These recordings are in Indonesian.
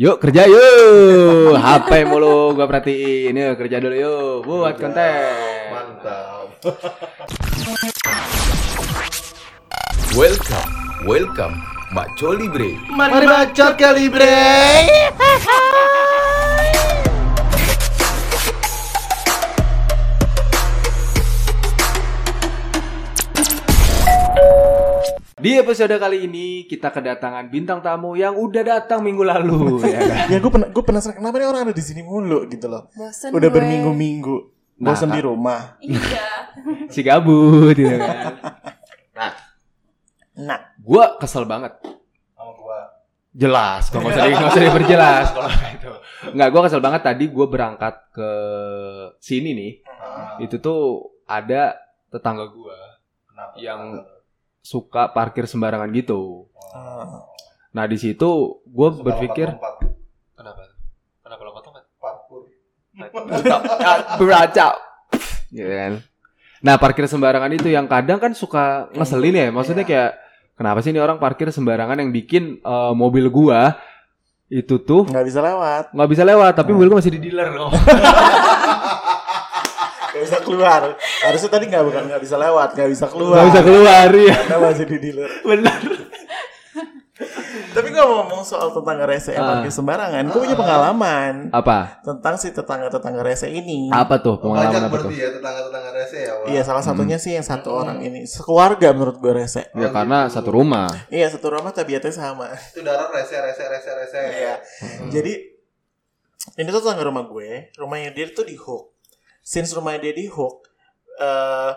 Yuk kerja yuk. HP mulu gua perhatiin. Yuk kerja dulu yuk. Buat konten. Mantap. Welcome, welcome, Maco Libre. Mari bacot kali bre. Di episode kali ini kita kedatangan bintang tamu yang udah datang minggu lalu ya kan? Ya gue pernah gue penasaran kenapa nih orang ada di sini mulu gitu loh. Bosen Udah gue. berminggu-minggu. Nah, Bosan kan. di rumah. Iya. Si gabut gitu kan. Nah, Gua kesel banget. sama gua. Jelas, kok nggak usah di- nggak usah diperjelas kalau itu. Nggak, gua kesel banget tadi gua berangkat ke sini nih. Itu tuh ada tetangga gua yang suka parkir sembarangan gitu. Ah, Nah di situ gue berpikir kenapa? Kenapa lompat-lompat? parkur. Mantap, Ah, beracap. Gitu kan. Nah parkir sembarangan itu yang kadang kan suka ngeselin ya. Maksudnya kayak kenapa sih ini orang parkir sembarangan yang bikin eh, mobil gua itu tuh Nggak bisa lewat. nggak bisa lewat tapi mobil gua masih di dealer loh. Nggak bisa keluar. Harusnya tadi nggak bukan nggak bisa lewat, nggak bisa keluar. Nggak bisa keluar ya. Karena masih di dealer. Benar. Tapi gue mau ngomong soal tetangga rese yang parkir sembarangan. Gue punya pengalaman Apa? tentang si tetangga-tetangga rese ini. Apa tuh pengalaman Banyak apa tuh? ya tetangga-tetangga rese ya, Wak? Iya, salah satunya sih yang satu orang ini. Sekeluarga menurut gue rese. Ya karena satu rumah. Iya, satu rumah tabiatnya sama. Itu darah rese, rese, rese, rese. Iya. Jadi ini tuh tetangga rumah gue, rumahnya dia tuh di Hook. Since rumahnya dia di Hook, eh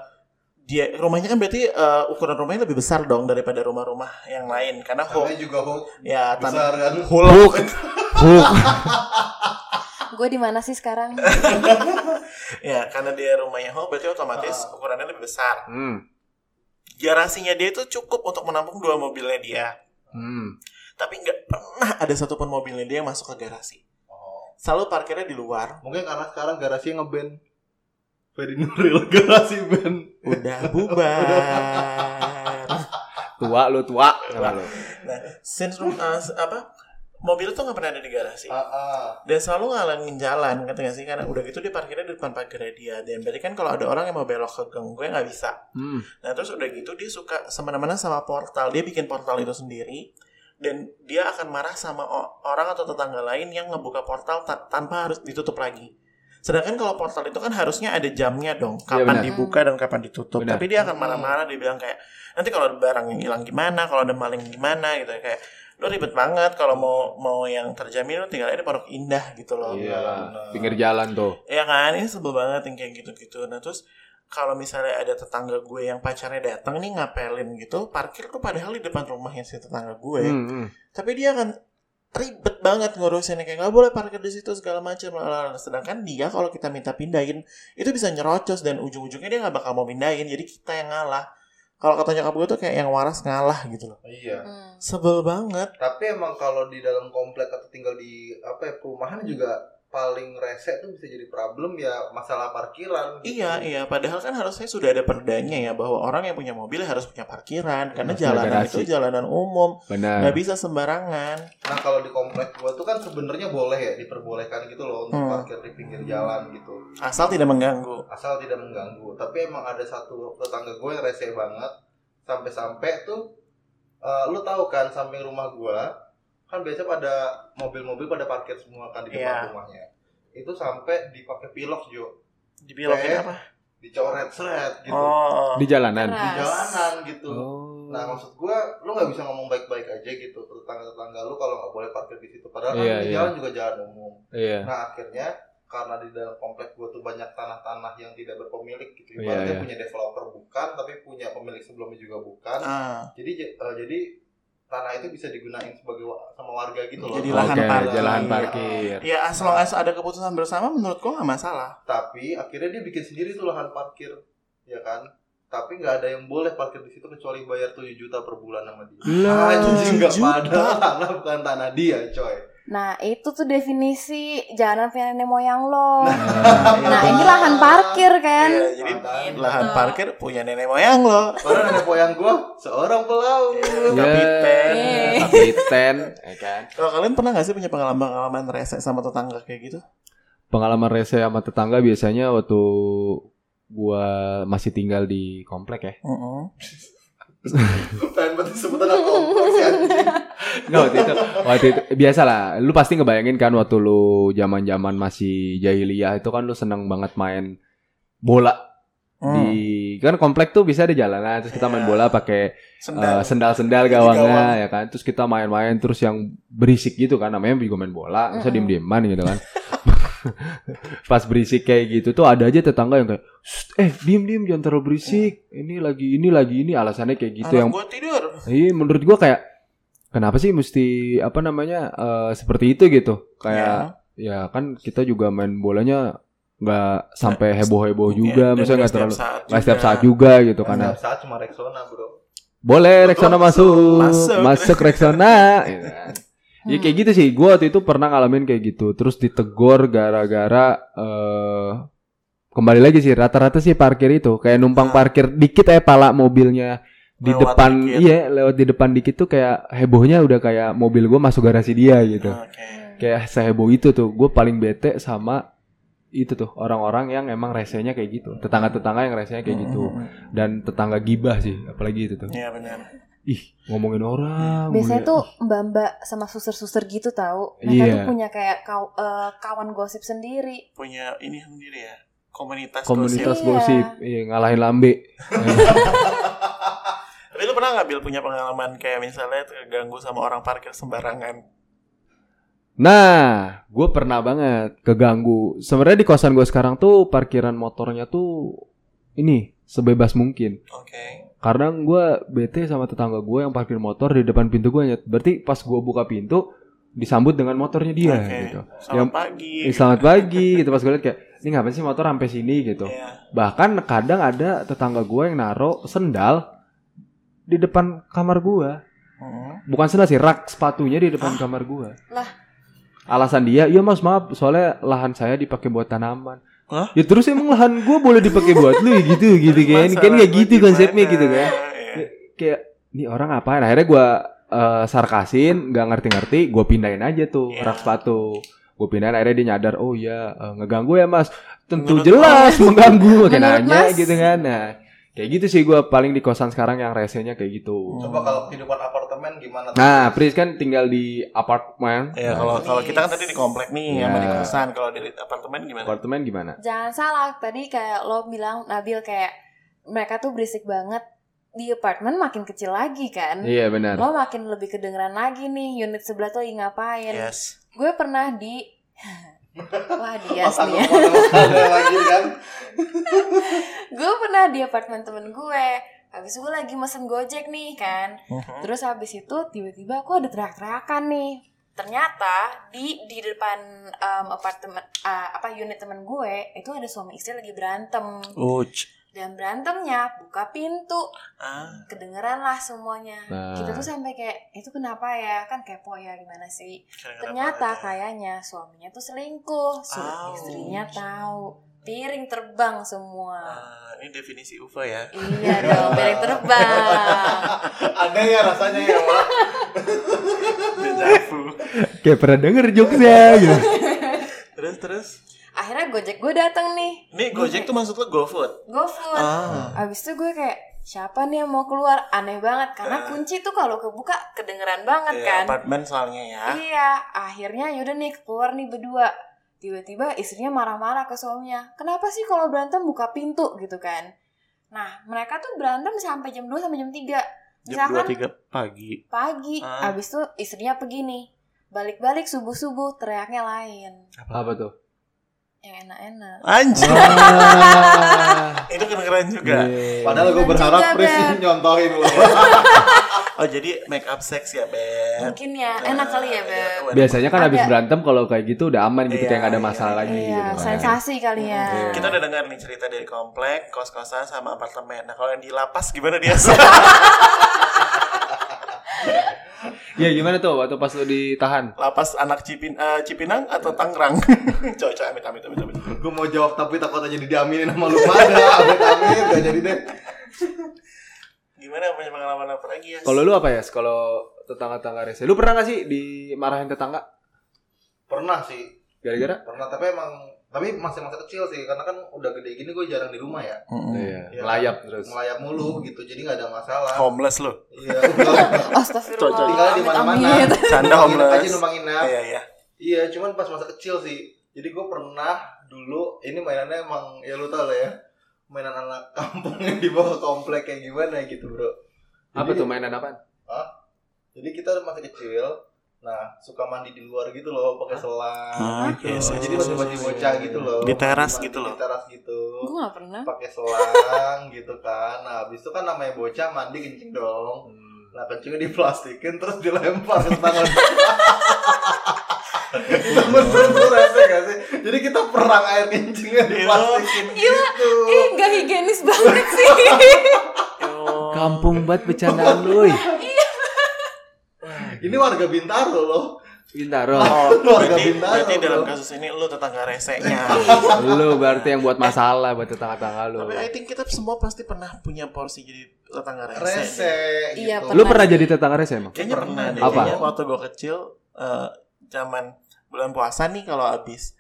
dia rumahnya kan berarti eh, ukuran rumahnya lebih besar dong daripada rumah-rumah yang lain karena Hook Namanya juga hook ya tan- besar kan. Hulk. Hook. Gue di mana sih sekarang? ya karena dia rumahnya Hook berarti otomatis ukurannya lebih besar. Hmm. Garasinya dia itu cukup untuk menampung dua mobilnya dia. Hmm. Tapi nggak pernah ada satupun mobilnya dia yang masuk ke garasi. Oh. Selalu parkirnya di luar. Mungkin karena sekarang garasinya ngeband. Ferry Nuril garasi band. Udah bubar. Tua lu tua. Lu. Nah, since uh, apa mobil tuh nggak pernah ada di garasi Ah, ah. dan selalu ngalangin jalan kata gak sih karena udah gitu dia parkirnya di depan pagarnya dia dan berarti kan kalau ada orang yang mau belok ke gang gue nggak bisa Hmm. nah terus udah gitu dia suka semena-mena sama portal dia bikin portal itu sendiri dan dia akan marah sama orang atau tetangga lain yang ngebuka portal ta- tanpa harus ditutup lagi sedangkan kalau portal itu kan harusnya ada jamnya dong kapan benar. dibuka dan kapan ditutup Benar. tapi dia akan marah-marah dia bilang kayak nanti kalau ada barang yang hilang gimana kalau ada maling gimana gitu kayak lo ribet banget kalau mau mau yang terjamin lo tinggal di Pondok Indah gitu loh Iya lah. Pinggir jalan tuh. ya kan ini sebel banget yang kayak gitu-gitu nah terus kalau misalnya ada tetangga gue yang pacarnya datang nih ngapelin gitu parkir tuh padahal di depan rumahnya si tetangga gue Hmm, hmm. tapi dia akan ribet banget ngurusinnya kayak nggak boleh parkir di situ segala macam sedangkan dia kalau kita minta pindahin itu bisa nyerocos dan ujung-ujungnya dia nggak bakal mau pindahin jadi kita yang ngalah kalau kata nyokap gue tuh kayak yang waras ngalah gitu loh Iya. Hmm. sebel banget Tapi emang kalau di dalam komplek atau tinggal di apa ya perumahan juga paling rese tuh bisa jadi problem ya masalah parkiran. gitu. Iya, iya. Padahal kan harusnya sudah ada perdanya ya bahwa orang yang punya mobil harus punya parkiran karena Harus ada jalanan itu jalanan umum, Benar. nggak bisa sembarangan. Nah kalau di komplek gua tuh kan sebenarnya boleh ya diperbolehkan gitu loh untuk Hmm. parkir di pinggir jalan gitu. Asal tidak mengganggu. asal tidak mengganggu tapi emang ada satu tetangga gue yang rese banget sampai-sampai tuh eh, lu tahu kan samping rumah gue kan biasa pada mobil-mobil pada parkir semua kan di depan Iya. rumahnya itu sampai dipakai pilok jo Dibilokin Kayak- apa? dicoret seret gitu Oh. Di jalanan. di jalanan gitu Oh. nah maksud gue lu nggak bisa ngomong baik-baik aja gitu ke tetangga-tetangga lu kalau nggak boleh parkir di situ padahal kan Iya, di iya. jalan juga jalan umum Iya. Nah akhirnya karena di dalam komplek gue tuh banyak tanah-tanah yang tidak berpemilik gitu. Iya, Ibaratnya iya. punya developer bukan, tapi punya pemilik sebelumnya juga bukan. Ah, Jadi eh, jadi tanah itu bisa digunain sebagai sama warga gitu loh. Jadi lahan parkir. lahan parkir. ya as long as ada keputusan bersama menurut gua nggak masalah. Tapi akhirnya dia bikin sendiri tuh lahan parkir, ya kan? Tapi nggak ada yang boleh parkir di situ kecuali bayar 7 juta per bulan sama dia. Lah, Anjing nggak 7 juta. padahal tanah bukan tanah dia, coy. Nah itu tuh definisi jalan punya nenek moyang lo. Nah, Nah ini lahan parkir kan. Iya, jadi Mantan. lahan parkir punya nenek moyang lo. Karena nenek moyang gua seorang pelaut. Kapiten. Iya. kapiten, ya kan. Kalau kalian pernah gak sih punya pengalaman-pengalaman rese sama tetangga kayak gitu? Pengalaman rese sama tetangga biasanya waktu gua masih tinggal di komplek ya. Heeh. Pengen banget sebutan kompleks sih anjing. Nggak waktu itu, waktu itu biasa lah. Lu pasti ngebayangin kan waktu lu zaman-zaman masih jahiliyah itu kan lu seneng banget main bola Hmm. di kan komplek tuh bisa ada jalanan terus kita main Iya. bola pakai Sendal. eh, sendal-sendal Jadi gawangnya gawang. ya kan terus kita main-main terus yang berisik gitu kan namanya juga main bola masa Mm-mm. diem-dieman gitu kan pas berisik kayak gitu tuh ada aja tetangga yang kayak "Shh, eh diem-diem jangan terlalu berisik ini lagi ini lagi ini alasannya kayak gitu Anak yang gua tidur. Iya, menurut gua kayak kenapa sih mesti apa namanya eh, seperti itu gitu? Kayak ya kan kita juga main bolanya nggak sampai heboh-heboh juga, Iya, dan misalnya nggak terlalu nggak setiap juga. saat juga gitu kan. Setiap saat cuma Rexona, Bro. Boleh Rexona masuk, Masuk. masuk, Rexona. gitu kan. Ya kayak gitu sih. Gua waktu itu pernah ngalamin kayak gitu. Terus ditegor gara-gara eh kembali lagi sih rata-rata sih parkir itu kayak numpang Ah. parkir dikit eh pala mobilnya di Lewat depan dikit. iya lewat di depan dikit tuh kayak hebohnya udah kayak mobil gua masuk garasi dia gitu. Oke. Kayak seheboh itu tuh. Gue paling bete sama itu tuh orang-orang yang emang resenya kayak gitu. Tetangga-tetangga yang resenya kayak gitu. Mm-mm. Dan tetangga gibah sih, apalagi itu tuh. Iya benar. Ih, ngomongin orang. Biasanya ya. tuh mbak-mbak sama suster-suster gitu tahu. Mereka Iya. tuh punya kayak kaw- eh, kawan gosip sendiri. Punya ini sendiri ya. Komunitas, komunitas gosip. Iya. gosip, iya, ngalahin lambe. Tapi lu pernah nggak Bil punya pengalaman kayak misalnya terganggu sama orang parkir sembarangan? Nah, gue pernah banget keganggu. Sebenarnya di kosan gue sekarang tuh parkiran motornya tuh ini sebebas mungkin. Oke. Karena gue bete sama tetangga gue yang parkir motor di depan pintu gue. Berarti pas gue buka pintu disambut dengan motornya dia Oke. gitu. Selamat Yang- pagi. Eh, selamat pagi gitu pas gue liat kayak ini ngapain sih motor sampai sini gitu. Iya. Bahkan kadang ada tetangga gue yang naro sendal di depan kamar gue. Mm. Bukan sendal sih, rak sepatunya di depan kamar gue. Lah. Alasan dia, iya mas maaf, soalnya lahan saya dipakai buat tanaman. Hah? Ya terus emang lahan gue boleh dipakai buat lu ya gitu gitu kan? Kan gua gitu gimana? konsepnya gitu kan? Iya. Kayak ini orang ngapain? Akhirnya gue eh, sarkasin, nggak ngerti-ngerti, gue pindahin aja tuh Iya. rak sepatu. Gue pindahin akhirnya dia nyadar, oh iya eh, ngeganggu ya mas. Tentu Menurut jelas mengganggu, kayak Menurut nanya Mas? gitu kan? Nah kayak gitu sih gue paling di kosan sekarang yang resenya kayak gitu. Coba kalau kehidupan apartemen gimana? tuh? Nah, Pris kan tinggal di apartemen. Iya, kalau kalau kita kan tadi di komplek nih, Iya. sama di kosan. Kalau di apartemen gimana? Apartemen gimana? Jangan salah, tadi kayak lo bilang Nabil kayak mereka tuh berisik banget di apartemen makin kecil lagi kan. Iya benar. Lo makin lebih kedengeran lagi nih unit sebelah tuh lagi ngapain. Yes. Gue pernah di Wah dia nih ya. lagi kan. gue pernah di apartemen temen gue. Habis gue lagi mesen gojek nih kan. Mhm. Terus habis itu tiba-tiba aku ada teriak-teriakan nih. Ternyata di di depan em, apartemen eh, apa unit temen gue itu ada suami istri lagi berantem Uch. Dan berantemnya buka pintu Ah. kedengeran lah semuanya. Nah. Kita tuh sampai kayak itu kenapa ya kan kepo ya gimana sih? kira-kira Ternyata apa ya? kayaknya suaminya tuh selingkuh, Su- Ouch. istrinya tahu, piring terbang semua. Ah, ini definisi UFO ya. Iya dong, piring terbang. Ada ya rasanya ya, Pak. Kayak pernah denger jokesnya gitu. terus terus. Akhirnya Gojek gue dateng nih, Ini Gojek tuh maksud lo GoFood? GoFood. Ah. Abis itu gue kayak siapa nih yang mau keluar? Aneh banget karena kunci tuh kalau kebuka kedengeran banget Iya, kan. apartemen soalnya ya. Iya, akhirnya yaudah nih keluar nih berdua. Tiba-tiba istrinya marah-marah ke suaminya. Kenapa sih kalau berantem buka pintu gitu kan? Nah, mereka tuh berantem sampai jam 2 sampai jam 3. Jam Misalkan 2 3 pagi. pagi, Ah. habis itu istrinya pergi nih. Balik-balik subuh-subuh teriaknya lain. Apa tuh? Yang enak-enak. Anjir. Ah. Itu kedengeran juga. Iya. Padahal gue berharap Pris nyontohin lo. Oh, jadi make up sex ya, Beb. Mungkin ya, enak kali ya, Beb. Biasanya kan habis Ada. berantem kalau kayak gitu udah aman gitu Iya, kayak nggak ada iya, masalah lagi Iya, gitu. kan. sensasi kali ya. Iya. Kita udah dengar nih cerita dari komplek, kos-kosan sama apartemen. Nah, kalau yang di lapas gimana dia? Iya gimana tuh waktu pas lu ditahan? Lapas anak Cipin eh, Cipinang atau Tangerang? Coy, coy, amit, amit, amit, amit. Gue mau jawab tapi takut aja diaminin sama lu pada. Amit amit gak jadi deh. Gimana punya pengalaman apa lagi ya? Kalau lu apa ya? Kalau tetangga-tetangga rese. Lu pernah gak sih dimarahin tetangga? Pernah sih. Gara-gara? Pernah tapi emang tapi masih masa kecil sih karena kan udah gede gini gue jarang di rumah ya Iya. Iya. Ngelayap terus. melayap mulu gitu jadi nggak ada masalah homeless lo. iya. Astagfirullah. tinggal di mana-mana. Canda homeless. aja numpang nginep Iya, iya. iya cuman pas masa kecil sih jadi gue pernah dulu ini mainannya emang ya lu tau lah ya mainan anak kampung yang di bawah komplek kayak gimana gitu bro Apa Jadi- tuh mainan apaan? jadi kita masih kecil nah suka mandi di luar gitu loh pakai selang Ah, gitu yes, yes, jadi masih bocah gitu loh. Di teras Mandi gitu loh. di teras gitu. Gue gak pernah. pakai selang gitu kan. Nah habis itu kan namanya bocah mandi kencing dong. Nah kencingnya diplastikin terus dilempar ke tangan. Rese gak sih? Jadi kita perang air kencingnya diplastikin gitu. Ih, gak higienis banget sih. Kampung banget bercandaan lu. Ini warga Bintaro loh Bintaro. Oh, Warga berarti, Bintaro, berarti dalam bro. kasus ini lu tetangga resenya. lu berarti yang buat masalah buat tetangga-tetangga lu. Tapi I think kita semua pasti pernah punya porsi jadi tetangga rese. Rese Iya, gitu Lu pernah jadi tetangga rese emang? Kayaknya pernah deh. Apa? Kayaknya waktu gue kecil, eh, zaman bulan puasa nih kalau habis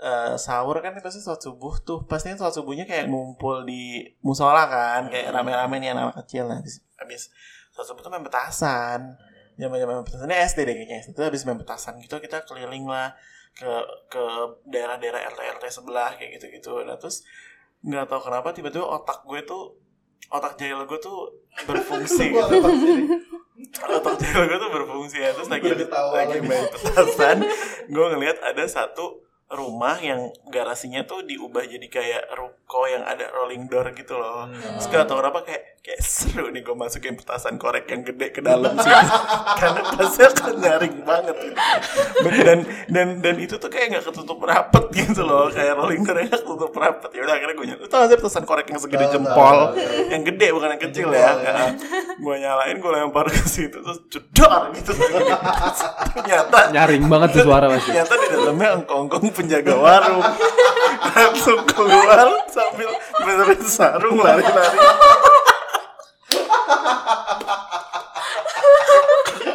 eh, sahur kan pasti sholat subuh tuh. Pasti sholat subuhnya kayak ngumpul di musola kan, kayak rame-rame nih anak kecil. Nah, habis habis sholat subuh tuh main petasan. Zaman-zaman petasannya SD deh kayaknya. Itu habis main petasan gitu kita keliling lah ke ke daerah-daerah RT RT sebelah kayak gitu-gitu. Nah, terus nggak tahu kenapa tiba-tiba otak gue tuh otak jahil gue tuh berfungsi. Gitu otak cewek gue tuh berfungsi ya. Terus lagi lagi main petasan gue ngelihat ada satu rumah yang garasinya tuh diubah jadi kayak ruko yang ada rolling door gitu loh. Terus gak tau kenapa kayak kayak seru nih gue masukin petasan korek yang gede ke dalam sih. Karena pasti akan nyaring banget. Gitu. dan dan dan itu tuh kayak nggak ketutup rapet gitu loh. Kayak rolling door yang nggak ketutup rapet. Ya udah akhirnya gue nyalain tau sih petasan korek yang segede jempol. yang gede bukan yang kecil ya, ya. gue nyalain gue lempar ke situ terus jedar gitu. Ternyata Nyaring banget tuh suara pasti. ternyata di dalamnya engkong-engkong penjaga warung. Langsung keluar sambil benerin sarung lari-lari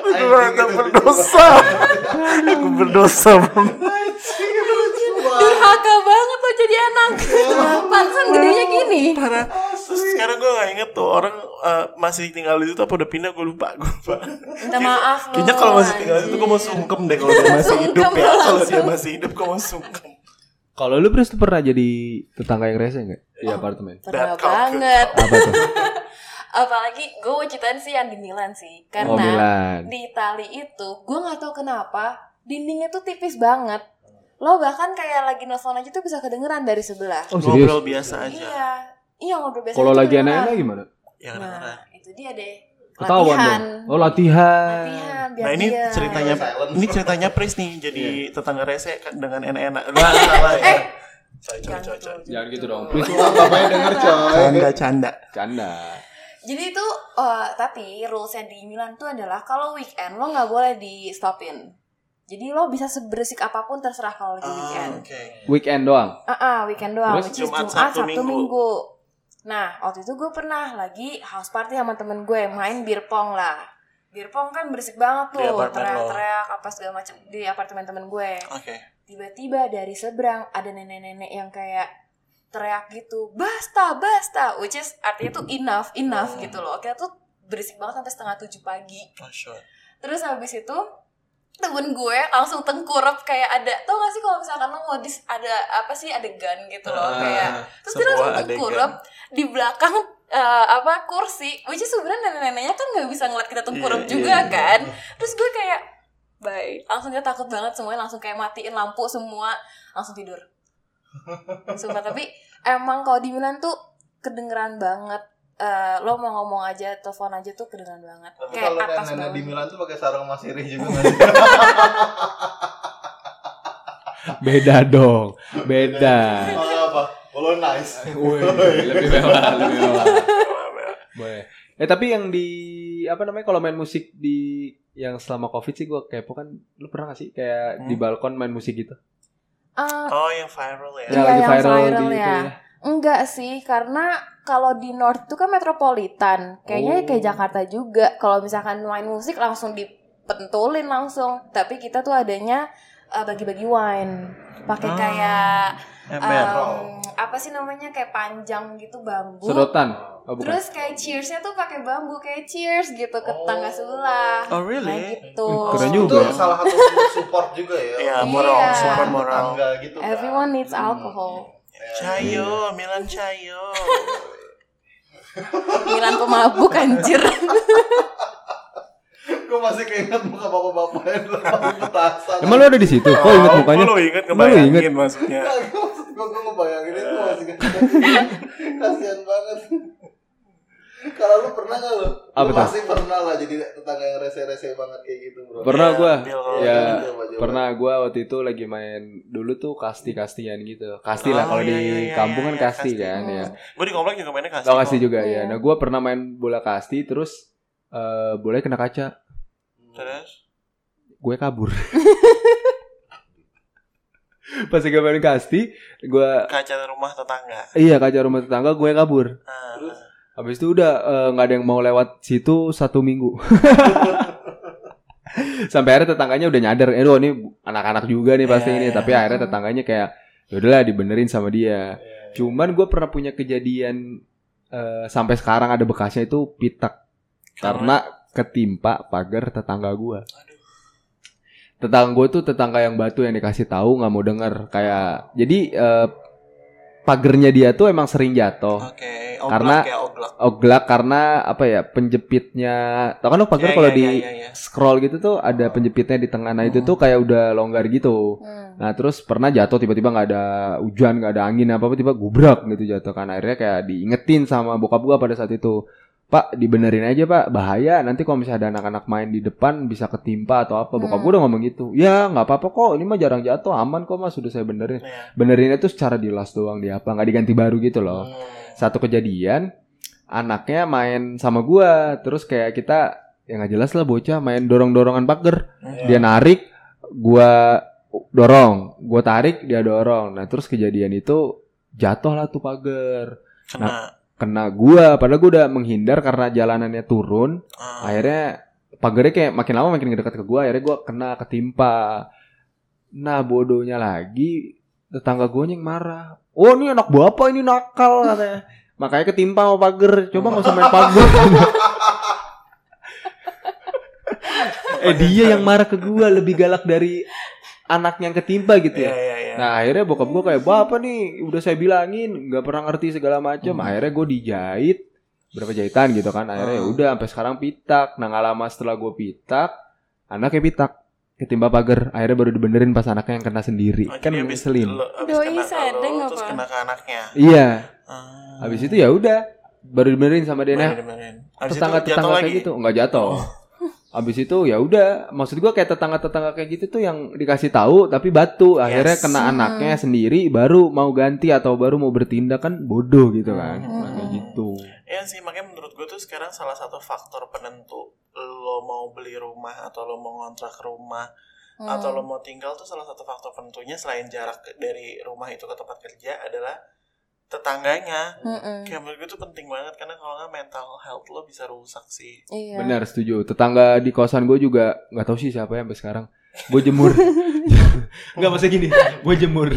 aku merasa berdosa aku berdosa banget Durhaka banget lo jadi anak. Pantesan gedenya gini. parah terus sekarang gue gak inget tuh orang eh, masih tinggal di situ apa udah pindah gue lupa gue lupa Minta maaf lo. Kayaknya kalau masih tinggal di situ gue mau sungkem deh kalau dia masih hidup ya. Kalau dia masih hidup gue mau sungkem. Kalau lu Pris tuh pernah jadi tetangga yang rese enggak? Di apartemen. Pernah banget. Apa tuh? Apalagi gue mau ceritain sih yang di Milan sih. Oh, Karena Milan. di Itali itu gue nggak tahu kenapa dindingnya tuh tipis banget. Lo bahkan kayak lagi nelfon aja tuh bisa kedengeran dari sebelah. Oh, serius? Ngobrol biasa aja. Iya. Iya ngobrol biasa. Kalau lagi kedengeran. enak-enak gimana? Ya Nah, itu dia deh. Ketahuan Latihan. dong. Oh, latihan. Latihan Nah ini dia. ceritanya ini ceritanya Pris nih jadi tetangga rese kan dengan enak-enak. Eh, Coy, coy, Jangan coy, coy. gitu. Jangan gitu dong. Pris Bapaknya denger coy Canda canda. canda. Jadi itu eh, tapi rulesnya di Milan tuh adalah kalau weekend lo nggak boleh di stopin. Jadi lo bisa seberisik apa pun terserah kalau lagi weekend. oke. Weekend doang. Ah, ah, weekend doang. Terus which is Jumat, Jumat, Sabtu, Sabtu, Minggu. Minggu. Nah, waktu itu gue pernah lagi house party sama temen gue main beer pong lah. Beer pong kan berisik banget tuh, teriak-teriak apa segala macam di apartemen temen gue. Oke. Tiba-tiba dari seberang ada nenek-nenek yang kayak teriak gitu, basta, basta, which is artinya tuh enough, enough gitu loh. Kita tuh berisik banget sampai setengah tujuh pagi. Oh, sure. Terus habis itu temen gue langsung tengkurap kayak ada tau gak sih kalau misalkan lo mau dis ada apa sih adegan gitu loh Ah, kayak terus dia langsung adegan. tengkurap di belakang eh, apa kursi which is sebenarnya nenek-neneknya kan nggak bisa ngeliat kita tengkurap Iya, juga iya, kan terus gue kayak bye langsung dia takut banget semuanya langsung kayak matiin lampu semua langsung tidur sumpah tapi emang kalau di Milan tuh kedengeran banget Eh, lo mau ngomong aja telepon aja tuh kedengeran banget Tapi kayak kalau atas nenek di Milan tuh pakai sarung Mas Iri juga? Beda dong. Beda. Oh, apa? Kalau nice. Wih, lebih mewah, lebih mewah. Boleh. Eh tapi yang di apa namanya kalau main musik di yang selama covid sih gue kepo kan lu pernah gak sih kayak di Hmm. balkon main musik gitu Ah, Oh yang viral ya. Iya, yang viral, viral gitu ya. enggak sih, karena kalau di North itu kan metropolitan. Kayaknya Oh. kayak Jakarta juga. Kalau misalkan main musik langsung dipentulin langsung. Tapi kita tuh adanya eh, bagi-bagi wine. Pakai Ah, kayak Ember. em, apa sih namanya kayak panjang gitu bambu. sedotan oh bukan Terus kayak cheersnya tuh pakai bambu kayak cheers gitu ke Oh. sebelah. Oh, really? Nah, gitu. Wih, keren itu juga ya. salah satu support juga ya Iya, Untuk moral, Iya. support moral. tetangga gitu kan. Everyone needs alcohol. Cayo, Milan Cayo. Milan pemabuk anjir. gue masih keinget muka bapak-bapak yang lagi petasan. Emang lu ada di situ? Kok inget mukanya? Oh, lu inget Emang lu inget? maksudnya. Gue gue ngebayangin itu masih kasihan banget. Kalau lu pernah gak lu? Apa lu pasti pernah lah jadi tetangga yang rese-rese banget kayak gitu bro. Pernah Iya, gue ya gitu, pernah gue waktu itu lagi main dulu tuh kasti kastian gitu. Kasti lah Oh, kalau iya, di iya, iya, kampung iya, kan kasti kasti. kan ya. Gue di komplek juga mainnya kasih. Tau kasti juga ya. Nah gue pernah main bola kasti terus eh boleh kena kaca Terus? gue kabur pas gue main kasti gue Kaca rumah tetangga. iya kaca rumah tetangga gue kabur Ah, Terus? habis itu udah eh, nggak ada yang mau lewat situ satu minggu sampai akhirnya tetangganya udah nyadar eh ini anak-anak juga nih pasti Iya, ini iya. tapi akhirnya tetangganya kayak ya udahlah dibenerin sama dia Iya, cuman gue pernah punya kejadian eh, sampai sekarang ada bekasnya itu pitak karena ketimpa pagar tetangga gue tetangga gue tuh tetangga yang batu yang dikasih tahu nggak mau denger kayak jadi eh, pagernya dia tuh emang sering jatuh Oke, Karena- oglak ya oglak. oglak karena apa ya penjepitnya tau kan lo pagar Iya, kalau iya, di iya, iya. scroll gitu tuh ada penjepitnya di tengah nah itu Hmm. tuh kayak udah longgar gitu Hmm. nah terus pernah jatuh tiba-tiba nggak ada hujan nggak ada angin apa apa tiba gubrak gitu jatuh kan akhirnya kayak diingetin sama bokap gua pada saat itu pak dibenerin aja pak. Bahaya. Nanti kalau misalnya ada anak-anak main di depan bisa ketimpa atau apa bokap Hmm. gua udah ngomong gitu. Ya nggak apa-apa kok. Ini mah jarang jatuh. Aman kok mas. Sudah saya benerin. Iya. benerinnya tuh secara dilas doang di apa nggak diganti baru gitu loh. Hmm. satu kejadian anaknya main sama gua. Terus kayak kita ya nggak jelas lah bocah main dorong dorongan pagar. Iya. dia narik gua dorong. Gua tarik dia dorong. Nah terus kejadian itu jatuh lah tuh pagar. Kena. Kena gua. Padahal gua udah menghindar karena jalanannya turun. Ah. akhirnya pagarnya kayak makin lama makin dekat ke gua. Akhirnya gua kena ketimpa. Nah bodohnya lagi tetangga gue yang marah. Oh ini anak bapak ini nakal katanya. Makanya ketimpa sama pagar coba nggak usah main pagar eh dia yang marah ke gua. Lebih galak dari anak yang ketimpa gitu ya. Iya, iya. Nah akhirnya bokap gue kayak bapak nih udah saya bilangin nggak pernah ngerti segala macam. Hmm. Akhirnya gue dijahit berapa jahitan gitu kan. Akhirnya ya Hmm. udah sampai sekarang pitak. Nah nggak lama setelah gue pitak, anaknya pitak ketimpa pagar. Akhirnya baru dibenerin pas anaknya yang kena sendiri. Oh, kan ngeselin. Doi sedeng lu, apa? Terus kena ke anaknya. Iya. Ah. Habis itu ya udah baru dibenerin sama dia. Nah, tetangga jatuh tetangga kayak gitu nggak jatuh. Oh. Habis itu ya udah, maksud gua kayak tetangga-tetangga kayak gitu tuh yang dikasih tahu tapi batu, akhirnya Yes. kena Hmm. anaknya sendiri baru mau ganti atau baru mau bertindak kan bodoh gitu kan. Hmm. Kayak gitu. Iya sih, makanya menurut gue tuh sekarang salah satu faktor penentu lo mau beli rumah atau lo mau ngontrak rumah Hmm. atau lo mau tinggal tuh salah satu faktor penentunya selain jarak dari rumah itu ke tempat kerja adalah tetangganya. Mm-mm. Kayak menurut gue tuh penting banget karena kalau nggak mental health lo bisa rusak sih. Iya. Benar, setuju. Tetangga di kosan gue juga nggak tahu sih siapa ya sampai sekarang. Gue jemur. Nggak maksudnya gini. Gue jemur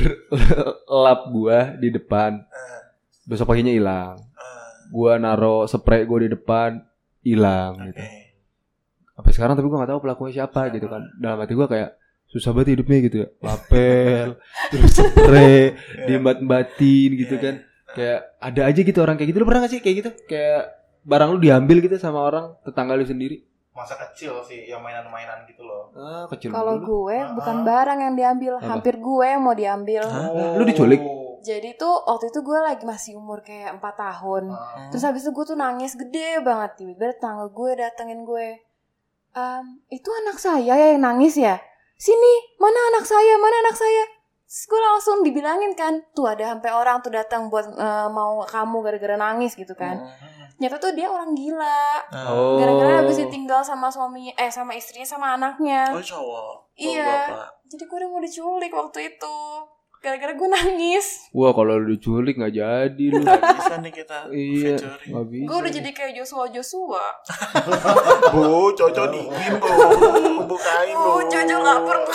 lap gue di depan. Ah, Besok paginya hilang. ah, Gue naro spray gue di depan hilang Oke. gitu. Sampai sekarang tapi gue nggak tahu pelakunya siapa gitu kan. Dalam hati gue kayak susah banget hidupnya gitu ya. Lapel, terus spray, diembat-embatin gitu Iya, kan. Kayak ada aja gitu orang kayak gitu. Lu pernah gak sih kayak gitu? Kayak barang lu diambil gitu sama orang tetangga lu sendiri. masa kecil sih yang mainan-mainan gitu loh Ah, kecil Kalau gue Ah. bukan barang yang diambil, Apa? hampir gue yang mau diambil. Hah? Lu diculik? Jadi tuh waktu itu gue lagi masih umur kayak 4 tahun. Ah. Terus habis itu gue tuh nangis gede banget tiba-tiba tetangga gue datengin gue. Ehm, itu anak saya ya yang nangis ya? Sini, mana anak saya? Mana anak saya? Terus gue langsung dibilangin kan, tuh ada sampai orang tuh datang buat eh, mau kamu gara-gara nangis gitu kan. Hmm. Nyata tuh dia orang gila. Oh. Gara-gara habis ditinggal sama suaminya, eh sama istrinya sama anaknya. Oh cowok. Oh, Iya. bapak. Jadi gue udah mau diculik waktu itu. Gara-gara gue nangis. Wah kalau diculik nggak jadi lu. Nggak bisa nih kita iya, nggak bisa. Gue udah jadi kayak Joshua Joshua. Bu, cocok dingin bu. Bukain bu. Oh, Jojo lapar bu.